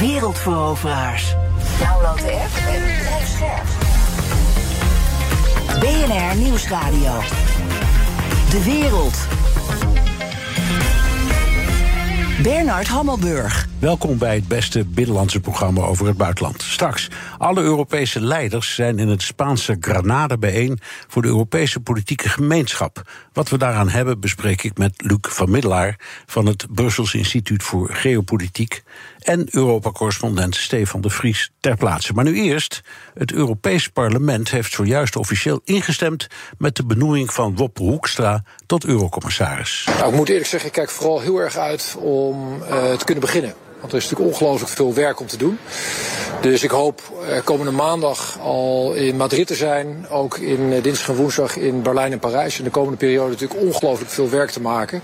Wereldveroveraars. Download de app en blijf scherp. BNR Nieuwsradio. De wereld. Bernard Hammelburg. Welkom bij het beste binnenlandse programma over het buitenland. Straks, alle Europese leiders zijn in het Spaanse Granada bijeen voor de Europese politieke gemeenschap. Wat we daaraan hebben bespreek ik met Luc van Middelaar van het Brussels Instituut voor Geopolitiek en Europa-correspondent Stefan de Vries ter plaatse. Maar nu eerst, het Europees Parlement heeft zojuist officieel ingestemd met de benoeming van Wop Hoekstra tot eurocommissaris. Nou, ik moet eerlijk zeggen, ik kijk vooral heel erg uit om uh, te kunnen beginnen. Want er is natuurlijk ongelooflijk veel werk om te doen. Dus ik hoop uh, komende maandag al in Madrid te zijn. Ook in uh, dinsdag en woensdag in Berlijn en Parijs. In de komende periode natuurlijk ongelooflijk veel werk te maken.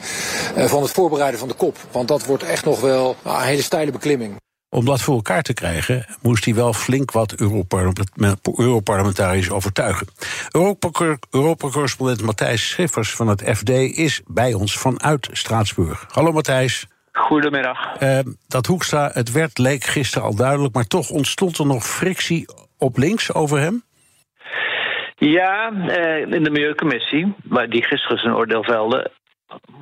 Uh, van het voorbereiden van de kop. Want dat wordt echt nog wel nou, een hele steile beklimming. Om dat voor elkaar te krijgen, moest hij wel flink wat Europarlementariërs overtuigen. Europa-correspondent Matthijs Schiffers van het FD is bij ons vanuit Straatsburg. Hallo Matthijs. Goedemiddag. Uh, dat Hoekstra het werd leek gisteren al duidelijk, maar toch ontstond er nog frictie op links over hem? Ja, uh, in de Milieucommissie, waar die gisteren zijn oordeel velde,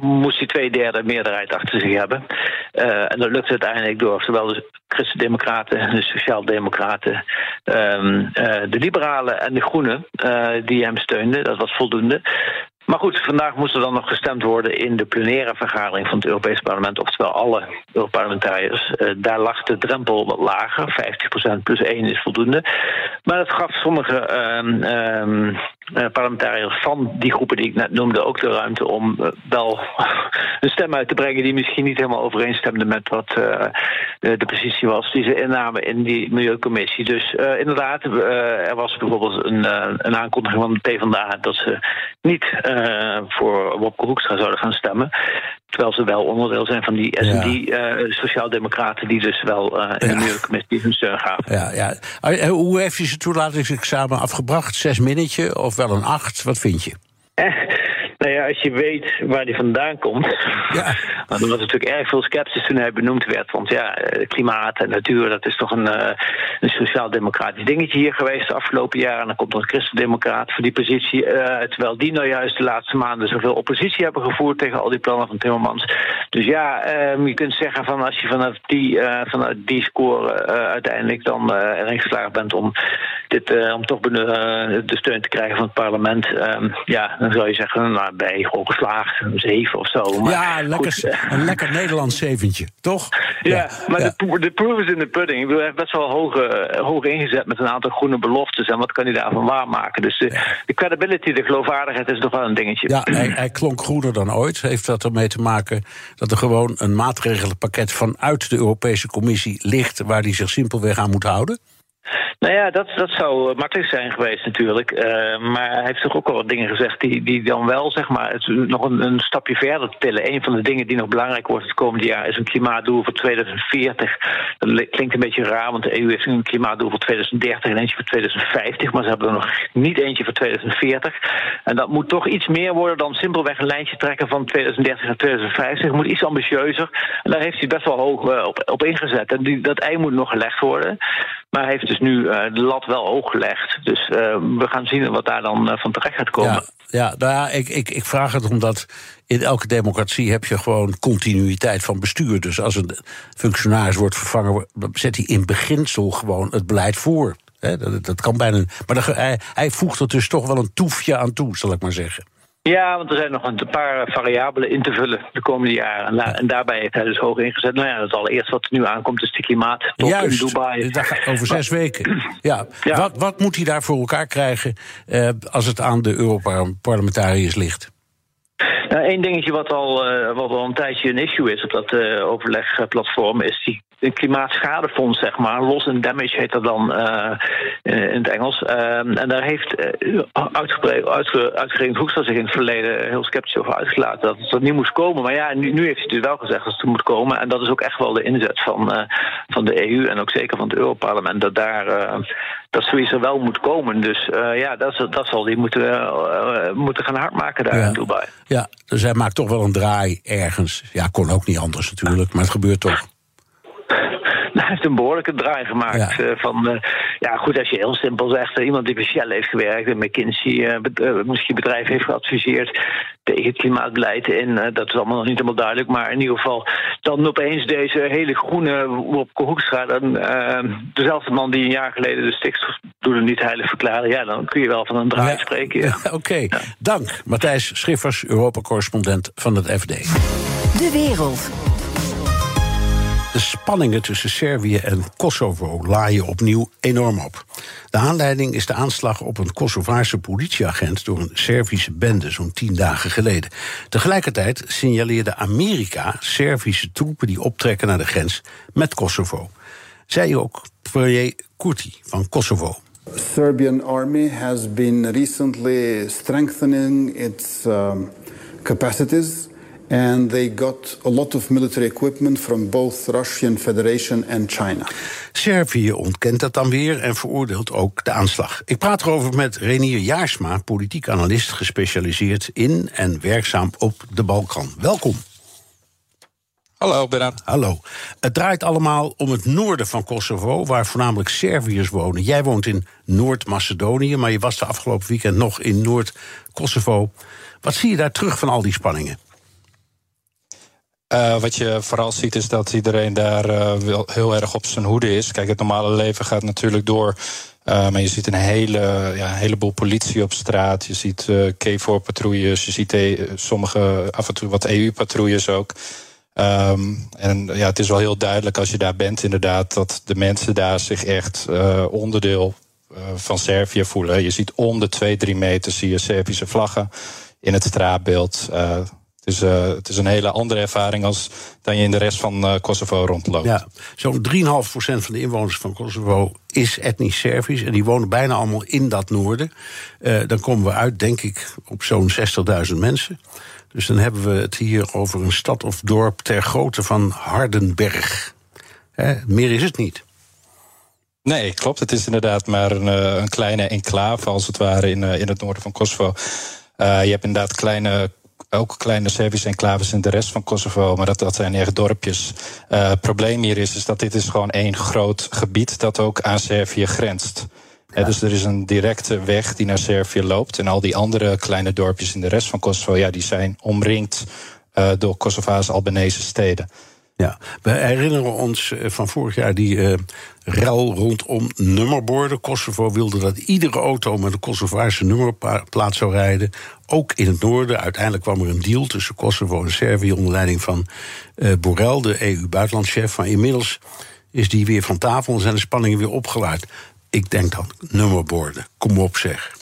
moest hij twee derde meerderheid achter zich hebben. Uh, en dat lukte uiteindelijk door zowel de Christen-Democraten, de Sociaal-Democraten, um, uh, de Liberalen en de Groenen, uh, die hem steunden. Dat was voldoende. Maar goed, vandaag moest er dan nog gestemd worden in de plenaire vergadering van het Europees Parlement, oftewel alle Europarlementariërs. Uh, daar lag de drempel wat lager, 50% plus 1 is voldoende. Maar dat gaf sommige uh, uh, parlementariërs van die groepen die ik net noemde ook de ruimte om uh, wel een stem uit te brengen die misschien niet helemaal overeenstemde met wat uh, de positie was die ze innamen in die Milieucommissie. Dus inderdaad, er was bijvoorbeeld een, een aankondiging van de PvdA dat ze niet voor Wopke Hoekstra zouden gaan stemmen. Terwijl ze wel onderdeel zijn van die S&D ja. uh, Sociaaldemocraten... die dus wel uh, in de Milieucommissie hun steun gaven. Ja, ja. Hoe heeft je zijn toelatingsexamen afgebracht? Zes minnetje of wel een acht? Wat vind je? Nou ja, als je weet waar die vandaan komt. Ja. Want er was natuurlijk erg veel sceptisch toen hij benoemd werd. Want ja, klimaat en natuur, dat is toch een, uh, een sociaal-democratisch dingetje hier geweest de afgelopen jaren. En dan komt er een christendemocraat voor die positie. Uh, terwijl die nou juist de laatste maanden zoveel oppositie hebben gevoerd tegen al die plannen van Timmermans. Dus ja, um, je kunt zeggen van als je vanuit die, uh, vanuit die score uiteindelijk dan erin geslaagd bent om, dit, om toch de steun te krijgen van het parlement. Um, ja, dan zou je zeggen, nou, je gewoon geslaagd, een zeven of zo. Maar ja, lekker, goed, een lekker Nederlands zeventje, toch? Ja, ja maar ja. De, de proof is in the pudding. Ik bedoel, hij heeft best wel hoog, uh, hoog ingezet met een aantal groene beloftes. En wat kan hij daarvan waarmaken? Dus de, de credibility, de geloofwaardigheid is nog wel een dingetje. Ja, hij, hij klonk groener dan ooit. Heeft dat ermee te maken dat er gewoon een maatregelenpakket vanuit de Europese Commissie ligt... waar hij zich simpelweg aan moet houden? Nou ja, dat, dat zou makkelijk zijn geweest natuurlijk. Uh, maar hij heeft toch ook al wat dingen gezegd die, die dan wel, zeg maar, het nog een, een stapje verder tillen. Een van de dingen die nog belangrijk wordt het komende jaar is een klimaatdoel voor 2040. Dat klinkt een beetje raar, want de EU heeft een klimaatdoel voor 2030 en eentje voor 2050. Maar ze hebben er nog niet eentje voor 2040. En dat moet toch iets meer worden dan simpelweg een lijntje trekken van 2030 naar 2050. Het moet iets ambitieuzer. En daar heeft hij best wel hoog uh, op, op ingezet. En die, dat ei moet nog gelegd worden. Maar hij heeft dus nu uh, de lat wel hoog gelegd. Dus uh, we gaan zien wat daar dan uh, van terecht gaat komen. Ja, ja, nou ja ik, ik, ik vraag het omdat in elke democratie heb je gewoon continuïteit van bestuur. Dus als een functionaris wordt vervangen, zet hij in beginsel gewoon het beleid voor. Dat, dat, kan bijna. Maar dat, hij, hij voegt er dus toch wel een toefje aan toe, zal ik maar zeggen. Ja, want er zijn nog een paar variabelen in te vullen de komende jaren. En, daar, en daarbij heeft hij dus hoog ingezet. Nou ja, het allereerste wat er nu aankomt is de klimaattop Juist, in Dubai. Juist, over zes weken. Ja. ja. Wat, wat moet hij daar voor elkaar krijgen uh, als het aan de Europarlementariërs ligt? Nou, Eén dingetje wat al, uh, wat al een tijdje een issue is op dat uh, overlegplatform is die een klimaatschadefonds, zeg maar. Loss and damage heet dat dan uh, in het Engels. Ehm, en daar heeft uitgebreid, uitge, uitgerekend Hoekstra zich in het verleden heel sceptisch over uitgelaten dat het niet moest komen. Maar ja, nu, nu heeft hij dus wel gezegd dat het moet komen. En dat is ook echt wel de inzet van, van de EU en ook zeker van het Europarlement. Dat daar dat sowieso wel moet komen. Dus ja, dat, dat zal die moeten, moeten gaan hardmaken daar ja. in Dubai. Ja, dus hij maakt toch wel een draai ergens. Ja, kon ook niet anders natuurlijk, maar het gebeurt toch. hij heeft een behoorlijke draai gemaakt. Ja. Uh, van, uh, ja, goed, als je heel simpel zegt, uh, iemand die bij Shell heeft gewerkt en McKinsey, misschien bedrijf heeft geadviseerd tegen het klimaatbeleid in, dat is allemaal nog niet helemaal duidelijk, maar in ieder geval dan opeens deze hele groene op Hoekstra, dan dezelfde man die een jaar geleden de stikstofdoelen niet heilig verklaarde, ja, dan kun je wel van een draai Ja. spreken. Ja. Oké, okay. ja. dank. Matthijs Schiffers, Europa-correspondent van het FD. De wereld. De spanningen tussen Servië en Kosovo laaien opnieuw enorm op. De aanleiding is de aanslag op een Kosovaarse politieagent door een Servische bende zo'n tien dagen geleden. Tegelijkertijd signaleerde Amerika Servische troepen die optrekken naar de grens met Kosovo. Zij ook premier Kurti van Kosovo. Serbian army has been recently strengthening its um, and they got a lot of military equipment from both Russian Federation and China. Servië ontkent dat dan weer en veroordeelt ook de aanslag. Ik praat erover met Renier Jaarsma, politiek analist gespecialiseerd in en werkzaam op de Balkan. Welkom. Hallo, Bernard. Hallo. Het draait allemaal om het noorden van Kosovo, waar voornamelijk Serviërs wonen. Jij woont in Noord-Macedonië, maar je was de afgelopen weekend nog in Noord-Kosovo. Wat zie je daar terug van al die spanningen? Uh, wat je vooral ziet is dat iedereen daar uh, heel erg op zijn hoede is. Kijk, het normale leven gaat natuurlijk door. Uh, maar je ziet een hele, ja, heleboel politie op straat. Je ziet KFOR-patrouilles. Je ziet sommige, af en toe wat EU-patrouilles ook. Um, en ja, het is wel heel duidelijk als je daar bent, inderdaad, dat de mensen daar zich echt onderdeel van Servië voelen. Je ziet om de twee, drie meter zie je Servische vlaggen in het straatbeeld. Het is, uh, het is een hele andere ervaring als dan je in de rest van uh, Kosovo rondloopt. Ja, zo'n 3,5% van de inwoners van Kosovo is etnisch Servisch. En die wonen bijna allemaal in dat noorden. Uh, dan komen we uit, denk ik, op zo'n 60.000 mensen. Dus dan hebben we het hier over een stad of dorp ter grootte van Hardenberg. Hè, meer is het niet. Nee, klopt. Het is inderdaad maar een, een kleine enclave, als het ware, in, in het noorden van Kosovo. je hebt inderdaad kleine ook kleine Servische enclaves in de rest van Kosovo, maar dat, dat zijn echt dorpjes. Uh, het probleem hier is, is dat dit is gewoon één groot gebied dat ook aan Servië grenst. Ja. He, dus er is een directe weg die naar Servië loopt. En al die andere kleine dorpjes in de rest van Kosovo, ja, die zijn omringd uh, door Kosovaanse Albanese steden. Ja, we herinneren ons van vorig jaar die uh, rel rondom nummerborden. Kosovo wilde dat iedere auto met een Kosovaarse nummerplaat zou rijden. Ook in het noorden. Uiteindelijk kwam er een deal tussen Kosovo en Servië onder leiding van uh, Borrell, de EU-buitenlandchef. Maar inmiddels is die weer van tafel en zijn de spanningen weer opgeluid. Ik denk dan nummerborden. Kom op, zeg.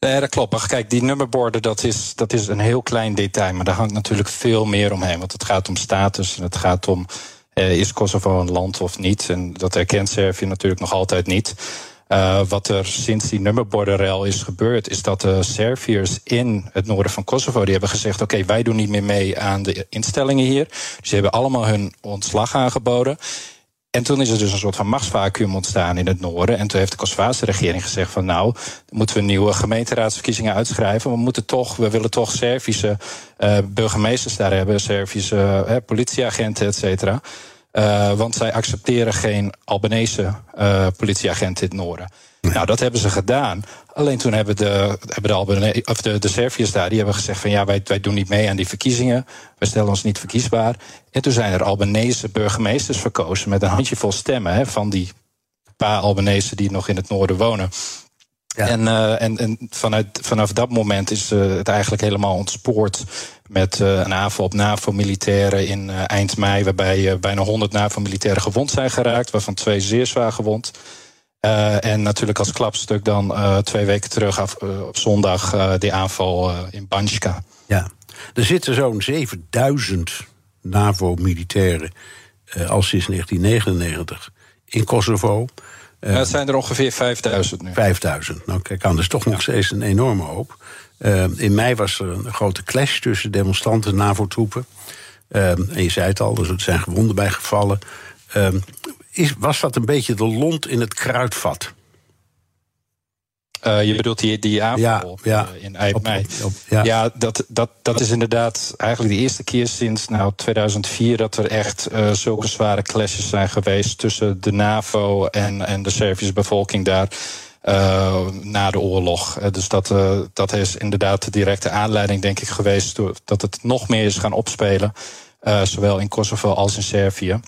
Nee, dat klopt. Kijk, die nummerborden, dat is, dat is een heel klein detail. Maar daar hangt natuurlijk veel meer omheen. Want het gaat om status en het gaat om... Eh, is Kosovo een land of niet? En dat erkent Servië natuurlijk nog altijd niet. Uh, wat er sinds die nummerbordenrel is gebeurd... is dat de Serviërs in het noorden van Kosovo... die hebben gezegd, oké, wij doen niet meer mee aan de instellingen hier. Dus die hebben allemaal hun ontslag aangeboden... En toen is er dus een soort van machtsvacuum ontstaan in het noorden. En toen heeft de Kosovaarse regering gezegd van nou, moeten we nieuwe gemeenteraadsverkiezingen uitschrijven. We moeten toch, we willen toch Servische uh, burgemeesters daar hebben, Servische uh, politieagenten, et cetera. Uh, want zij accepteren geen Albanese politieagenten in het noorden. Nou, dat hebben ze gedaan. Alleen toen hebben de, hebben de, of de, de Serviërs daar die hebben gezegd van ja, wij, wij doen niet mee aan die verkiezingen. Wij stellen ons niet verkiesbaar. En toen zijn er Albanese burgemeesters verkozen met een handjevol stemmen hè, van die paar Albanese die nog in het noorden wonen. Ja. En, uh, en, en vanuit, vanaf dat moment is uh, het eigenlijk helemaal ontspoord met uh, een aanval op NAVO-militairen in eind mei, waarbij bijna 100 NAVO-militairen gewond zijn geraakt, waarvan twee zeer zwaar gewond. Uh, en natuurlijk als klapstuk dan uh, twee weken terug af, uh, op zondag die aanval in Banjska. Ja, er zitten zo'n 7000 NAVO-militairen al sinds 1999 in Kosovo. Het zijn er ongeveer 5000 nu. 5000. Nou, kijk aan, dat is toch nog steeds een enorme hoop. In mei was er een grote clash tussen demonstranten en NAVO-troepen. en je zei het al, dus er zijn gewonden bij gevallen. Is, was dat een beetje de lont in het kruidvat? Uh, je bedoelt die, die aanval ja, uh, in eind mei. ja, ja dat, dat, dat is inderdaad eigenlijk de eerste keer sinds nou, 2004 dat er echt uh, zulke zware clashes zijn geweest tussen de NAVO en, en de Servische bevolking daar. na de oorlog. dus dat, dat is inderdaad de directe aanleiding, denk ik, geweest. dat het nog meer is gaan opspelen. zowel in Kosovo als in Servië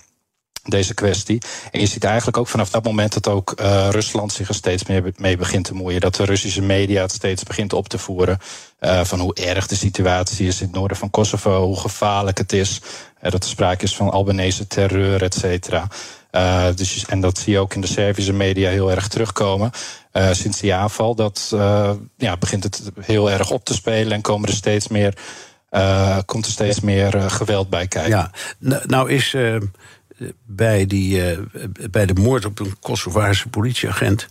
deze kwestie. En je ziet eigenlijk ook vanaf dat moment dat ook uh, Rusland zich er steeds meer mee begint te moeien. Dat de Russische media het steeds begint op te voeren. Uh, van hoe erg de situatie is in het noorden van Kosovo, hoe gevaarlijk het is. Uh, dat er sprake is van Albanese terreur, et cetera. dus, en dat zie je ook in de Servische media heel erg terugkomen. sinds die aanval, dat ja, begint het heel erg op te spelen en komen er steeds meer. komt er steeds meer geweld bij kijken. Ja, nou is bij, die, uh, bij de moord op een Kosovaarse politieagent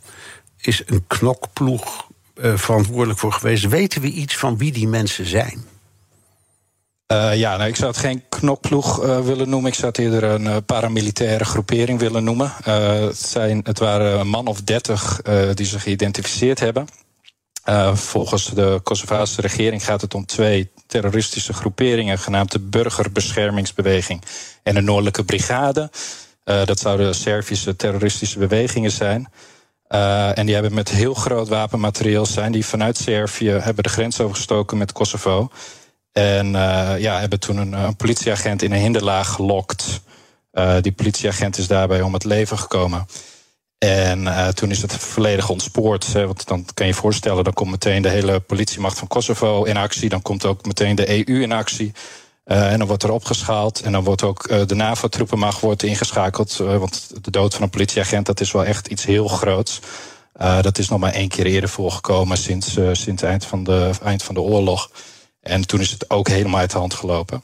is een knokploeg uh, verantwoordelijk voor geweest. Weten we iets van wie die mensen zijn? Uh, ja, nou, ik zou het geen knokploeg willen noemen. Ik zou het eerder een paramilitaire groepering willen noemen. het, zijn, het waren een man of dertig die zich geïdentificeerd hebben. Volgens de Kosovaarse regering gaat het om twee terroristische groeperingen, genaamd de Burgerbeschermingsbeweging en de Noordelijke Brigade. Uh, dat zouden Servische terroristische bewegingen zijn. Uh, en die hebben met heel groot wapenmaterieel zijn die vanuit Servië hebben de grens overgestoken met Kosovo. En ja, hebben toen een, een, politieagent in een hinderlaag gelokt. die politieagent is daarbij om het leven gekomen. En uh, toen is het volledig ontspoord. Hè, want dan kan je je voorstellen, dan komt meteen de hele politiemacht van Kosovo in actie. Dan komt ook meteen de EU in actie. Uh, en dan wordt er opgeschaald. En dan wordt ook uh, de NAVO-troepenmacht wordt ingeschakeld. want de dood van een politieagent, dat is wel echt iets heel groots. dat is nog maar één keer eerder voorgekomen sinds, sinds het eind van, de, eind van de oorlog. En toen is het ook helemaal uit de hand gelopen.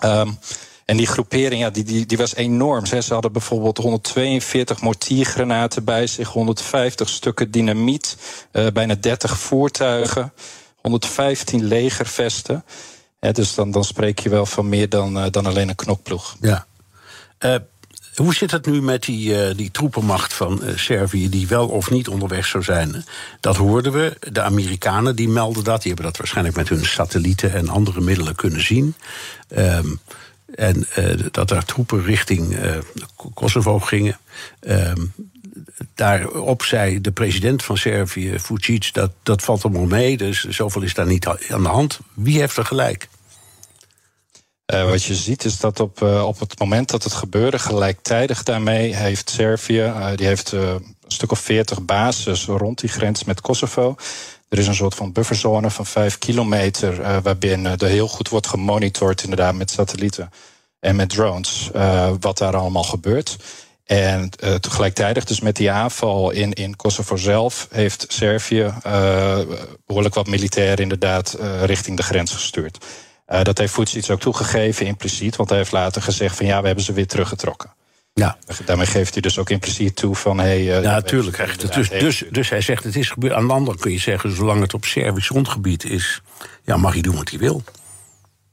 Ja. Um, en die groepering, ja, die, die, die was enorm. Ze hadden bijvoorbeeld 142 mortiergranaten bij zich, 150 stukken dynamiet, uh, bijna 30 voertuigen, 115 legervesten. Dus dan, dan spreek je wel van meer dan, uh, dan alleen een knokploeg. Ja. Uh, hoe zit het nu met die, die troepenmacht van Servië, die wel of niet onderweg zou zijn? Dat hoorden we. De Amerikanen die melden dat. Die hebben dat waarschijnlijk met hun satellieten en andere middelen kunnen zien. Um, en uh, dat daar troepen richting uh, Kosovo gingen. Uh, daarop zei de president van Servië, Vucic, dat, dat valt allemaal mee. Dus zoveel is daar niet aan de hand. Wie heeft er gelijk? Uh, wat je ziet is dat op, op het moment dat het gebeurde, gelijktijdig daarmee heeft Servië, die heeft een stuk of veertig bases rond die grens met Kosovo. Er is een soort van bufferzone van vijf kilometer, uh, waarbinnen er heel goed wordt gemonitord, inderdaad, met satellieten en met drones, uh, wat daar allemaal gebeurt. En tegelijkertijd, dus met die aanval in, in Kosovo zelf, heeft Servië behoorlijk wat militairen inderdaad richting de grens gestuurd. dat heeft Vucic ook toegegeven, impliciet, want hij heeft later gezegd van ja, we hebben ze weer teruggetrokken. Ja. Daarmee geeft hij dus ook impliciet toe van... Hey, uh, ja, natuurlijk. Dus, dus, dus hij zegt het is gebeurd. Aan de kun je zeggen... zolang het op Servisch grondgebied is... ja, mag hij doen wat hij wil.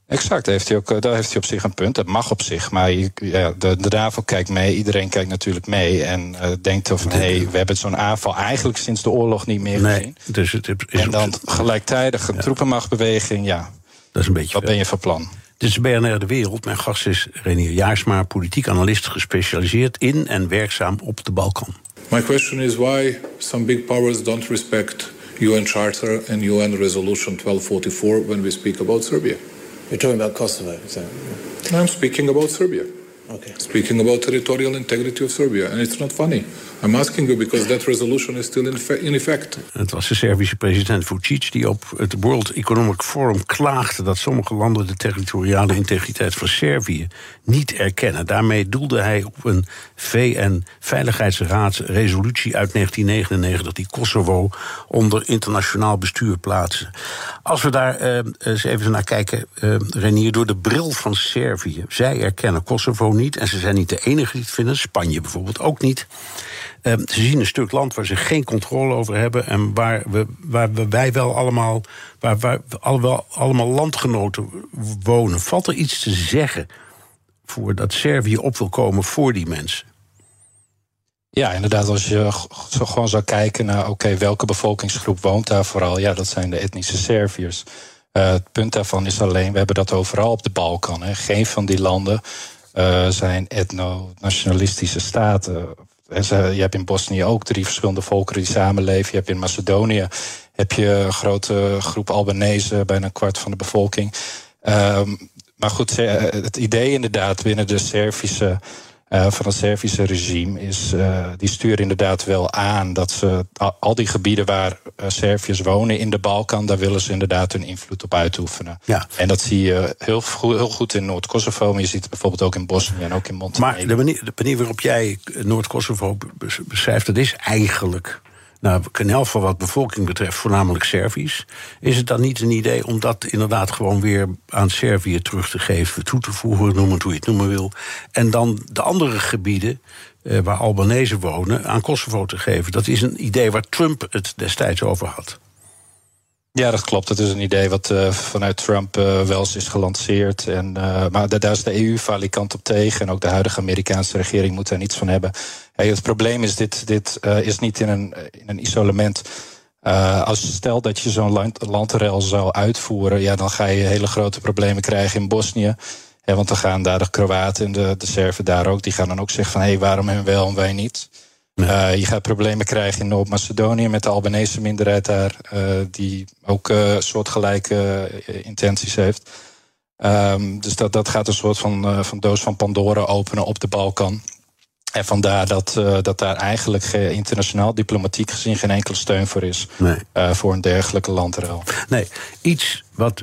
Exact, daar heeft hij, ook, daar heeft hij op zich een punt. Dat mag op zich, maar ja, de, de NAVO kijkt mee. Iedereen kijkt natuurlijk mee en uh, denkt van... hé, hey, we hebben zo'n aanval eigenlijk sinds de oorlog niet meer nee, gezien. Dus het is en dan gelijktijdig een ja. troepenmachtbeweging, ja. Dat is een beetje wat ben je van plan? Dit is BNR De Wereld. Mijn gast is Renier Jaarsma, politiek analist... gespecialiseerd in en werkzaam op de Balkan. My question is why some big powers don't respect UN Charter and UN Resolution 1244 when we speak about Serbia. You're talking about Kosovo, so. I'm speaking about Serbia. okay. speaking about territorial integrity of Serbia. And it's not funny. I'm asking you because that resolution is still in effect. Het was de Servische president Vucic die op het World Economic Forum klaagde dat sommige landen de territoriale integriteit van Servië niet erkennen. Daarmee doelde hij op een VN-veiligheidsraadsresolutie uit 1999 die Kosovo onder internationaal bestuur plaatste. Als we daar uh, eens even naar kijken, uh, Renier, door de bril van Servië. Zij erkennen Kosovo niet en ze zijn niet de enige die het vinden. Spanje bijvoorbeeld ook niet. Uh, ze zien een stuk land waar ze geen controle over hebben en waar, we, waar we, wij wel allemaal, waar, waar allemaal, allemaal landgenoten wonen. Valt er iets te zeggen voor dat Servië op wil komen voor die mensen? Ja, inderdaad, als je gewoon zou kijken naar oké, welke bevolkingsgroep woont daar vooral, ja, dat zijn de etnische Serviërs. Uh, het punt daarvan is alleen, we hebben dat overal op de Balkan. Hè. Geen van die landen uh, zijn etno-nationalistische staten. Je hebt in Bosnië ook drie verschillende volkeren die samenleven. Je hebt in Macedonië heb je een grote groep Albanese, bijna een kwart van de bevolking. Um, maar goed, het idee inderdaad binnen de Servische van het Servische regime is, uh, die sturen inderdaad wel aan dat ze al die gebieden waar uh, Serviërs wonen in de Balkan, daar willen ze inderdaad hun invloed op uitoefenen. Ja. En dat zie je heel, heel goed in Noord-Kosovo, maar je ziet het bijvoorbeeld ook in Bosnië en ook in Montenegro. Maar de manier, de manier waarop jij Noord-Kosovo beschrijft, dat is eigenlijk nou, elk geval wat bevolking betreft, voornamelijk Servisch. Is het dan niet een idee om dat inderdaad gewoon weer aan Servië terug te geven, toe te voegen, noem het hoe je het noemen wil. En dan de andere gebieden eh, waar Albanese wonen aan Kosovo te geven? Dat is een idee waar Trump het destijds over had. Ja, dat klopt. Dat is een idee wat uh, vanuit Trump uh, wel eens is gelanceerd. En, uh, maar daar is de EU valikant op tegen. En ook de huidige Amerikaanse regering moet daar niets van hebben. Hey, het probleem is, dit, dit is niet in een, in een isolement. als stel dat je zo'n land, zou uitvoeren, ja, dan ga je hele grote problemen krijgen in Bosnië. Want dan gaan daar de Kroaten en de, de Serven daar ook. Die gaan dan ook zeggen van hé, hey, waarom hen wel en wij niet? Uh, je gaat problemen krijgen in Noord-Macedonië met de Albanese minderheid daar, uh, die ook uh, soortgelijke intenties heeft. Um, dus dat, dat gaat een soort van, van doos van Pandora openen op de Balkan. En vandaar dat, dat daar eigenlijk internationaal diplomatiek gezien geen enkele steun voor is. Nee. voor een dergelijke landruil. Nee, iets wat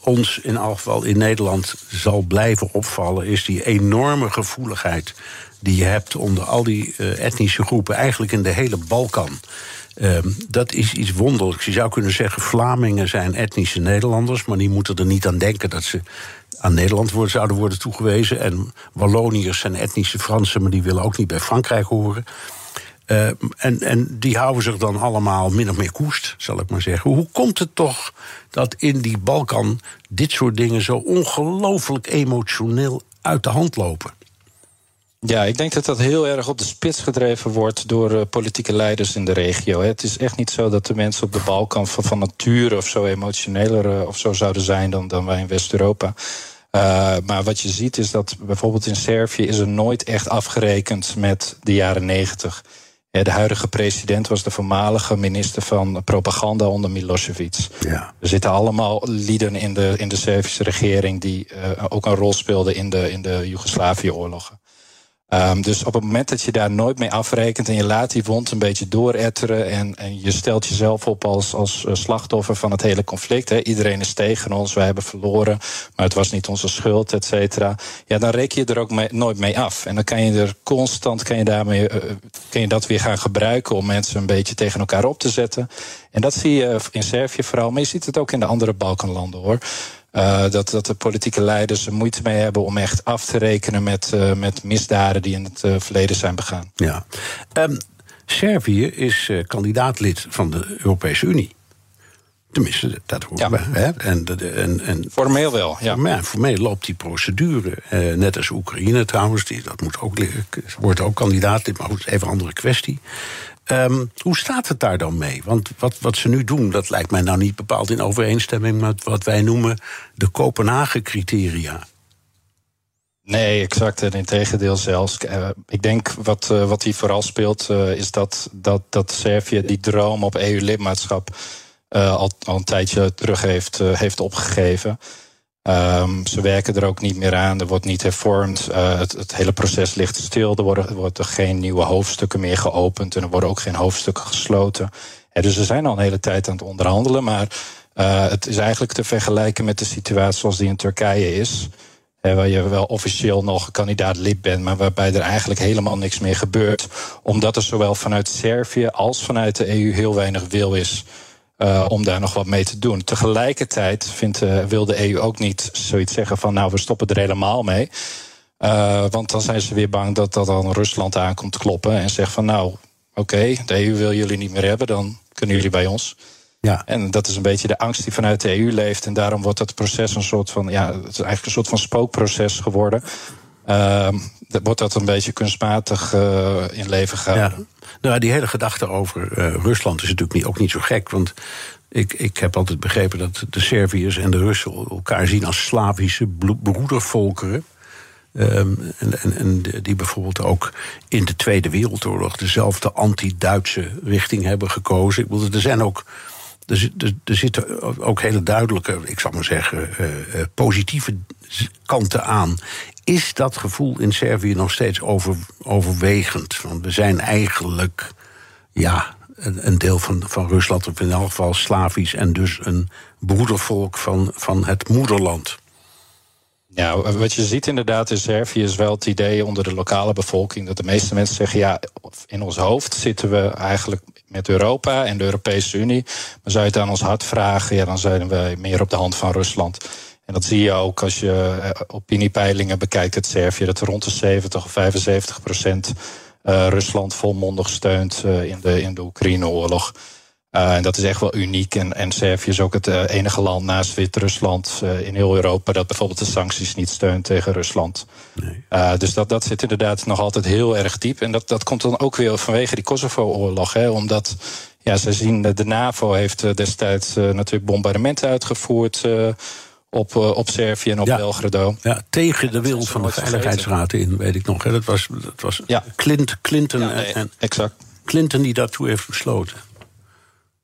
ons in elk geval in Nederland zal blijven opvallen, is die enorme gevoeligheid die je hebt onder al die uh, etnische groepen, eigenlijk in de hele Balkan. Uh, dat is iets wonderlijks. Je zou kunnen zeggen, Vlamingen zijn etnische Nederlanders, maar die moeten er niet aan denken dat ze aan Nederland worden, zouden worden toegewezen. En Walloniërs zijn etnische Fransen, maar die willen ook niet bij Frankrijk horen. Uh, en, en die houden zich dan allemaal min of meer koest, zal ik maar zeggen. Hoe komt het toch dat in die Balkan dit soort dingen zo ongelooflijk emotioneel uit de hand lopen? Ja, ik denk dat dat heel erg op de spits gedreven wordt door uh, politieke leiders in de regio. Het is echt niet zo dat de mensen op de Balkan van, van nature of zo emotioneler uh, of zo zouden zijn dan, dan wij in West-Europa. Uh, maar wat je ziet is dat bijvoorbeeld in Servië is er nooit echt afgerekend met de jaren negentig. De huidige president was de voormalige minister van propaganda onder Milosevic. Ja. Er zitten allemaal lieden in de, in de Servische regering die uh, ook een rol speelden in de, in de Joegoslavië-oorlogen. Um, dus op het moment dat je daar nooit mee afrekent en je laat die wond een beetje dooretteren en, en je stelt jezelf op als, als eh, slachtoffer van het hele conflict. Iedereen is tegen ons, wij hebben verloren, maar het was niet onze schuld, et cetera. Ja, dan reken je er ook nooit mee af. En dan kan je er constant, kan je, daarmee, uh, kan je dat weer gaan gebruiken om mensen een beetje tegen elkaar op te zetten. En dat zie je in Servië vooral, maar je ziet het ook in de andere Balkanlanden hoor. Uh, dat, dat de politieke leiders er moeite mee hebben om echt af te rekenen met, uh, met misdaden die in het uh, verleden zijn begaan. Ja. Um, Servië is kandidaatlid van de Europese Unie. Tenminste, dat hoort ja. Hè? En, en, en, formeel wel, ja. Formeel loopt die procedure. net als Oekraïne trouwens, die, dat moet ook, wordt ook kandidaatlid, maar goed, even een andere kwestie. Um, hoe staat het daar dan mee? Want wat, wat ze nu doen, dat lijkt mij nou niet bepaald in overeenstemming met wat wij noemen de Kopenhagen-criteria. Nee, exact. En in tegendeel zelfs. Uh, ik denk wat, uh, wat hier vooral speelt, uh, is dat, dat, dat Servië die droom op EU-lidmaatschap al, al een tijdje terug heeft, heeft opgegeven. Um, ze werken er ook niet meer aan, er wordt niet hervormd. Uh, het, hele proces ligt stil. Er worden, er geen nieuwe hoofdstukken meer geopend en er worden ook geen hoofdstukken gesloten. Ja, dus ze zijn al een hele tijd aan het onderhandelen, maar uh, het is eigenlijk te vergelijken met de situatie zoals die in Turkije is. Hè, waar je wel officieel nog kandidaat lid bent, maar waarbij er eigenlijk helemaal niks meer gebeurt. Omdat er zowel vanuit Servië als vanuit de EU heel weinig wil is uh, om daar nog wat mee te doen. Tegelijkertijd vindt, uh, wil de EU ook niet zoiets zeggen van nou we stoppen er helemaal mee. Uh, want dan zijn ze weer bang dat dat dan Rusland aankomt kloppen en zegt van nou oké, okay, de EU wil jullie niet meer hebben, dan kunnen jullie bij ons. Ja. En dat is een beetje de angst die vanuit de EU leeft. En daarom wordt dat proces een soort van, ja, het is eigenlijk een soort van spookproces geworden. Uh, wordt dat een beetje kunstmatig uh, in leven gehouden. Ja. Nou, die hele gedachte over uh, Rusland is natuurlijk niet, ook niet zo gek. Want ik, ik heb altijd begrepen dat de Serviërs en de Russen elkaar zien als Slavische broedervolkeren. Um, en, en, en, die bijvoorbeeld ook in de Tweede Wereldoorlog dezelfde anti-Duitse richting hebben gekozen. Ik bedoel, er zijn ook. Er, er, zitten ook hele duidelijke, ik zal maar zeggen, uh, positieve kanten aan. Is dat gevoel in Servië nog steeds over, overwegend? Want we zijn eigenlijk, ja, een, deel van, van Rusland, of in elk geval Slavisch, en dus een broedervolk van, van het moederland. Ja, wat je ziet inderdaad in Servië is wel het idee onder de lokale bevolking dat de meeste mensen zeggen: ja, in ons hoofd zitten we eigenlijk met Europa en de Europese Unie. Maar zou je het aan ons hart vragen, ja, dan zijn we meer op de hand van Rusland. En dat zie je ook als je opiniepeilingen bekijkt uit Servië, dat rond de 70 of 75 procent uh, Rusland volmondig steunt uh, in de, in de Oekraïne-oorlog. Uh, en dat is echt wel uniek. En, en Servië is ook het enige land naast Wit-Rusland in heel Europa dat bijvoorbeeld de sancties niet steunt tegen Rusland. Nee. dus dat, dat zit inderdaad nog altijd heel erg diep. En dat, dat komt dan ook weer vanwege die Kosovo-oorlog. Hè, omdat ja, ze zien, de NAVO heeft destijds natuurlijk bombardementen uitgevoerd op, uh, op Servië en op ja. Belgrado. Ja, tegen de wil van de Veiligheidsraad in, weet ik nog. Hè. Dat was, dat was ja. Clint, Clinton, ja, nee, en, exact. Clinton die daartoe heeft besloten.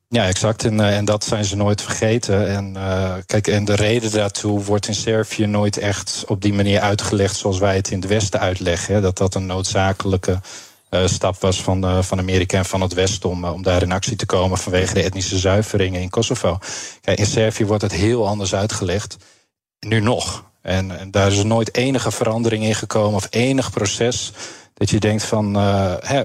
Ja, exact. En, uh, en dat zijn ze nooit vergeten. En, uh, kijk, en de reden daartoe wordt in Servië nooit echt op die manier uitgelegd zoals wij het in het Westen uitleggen. Hè, dat dat een noodzakelijke stap was van, van Amerika en van het Westen om, om daar in actie te komen vanwege de etnische zuiveringen in Kosovo. Kijk, in Servië wordt het heel anders uitgelegd. Nu nog. En, en daar is nooit enige verandering in gekomen of enig proces dat je denkt van, hè,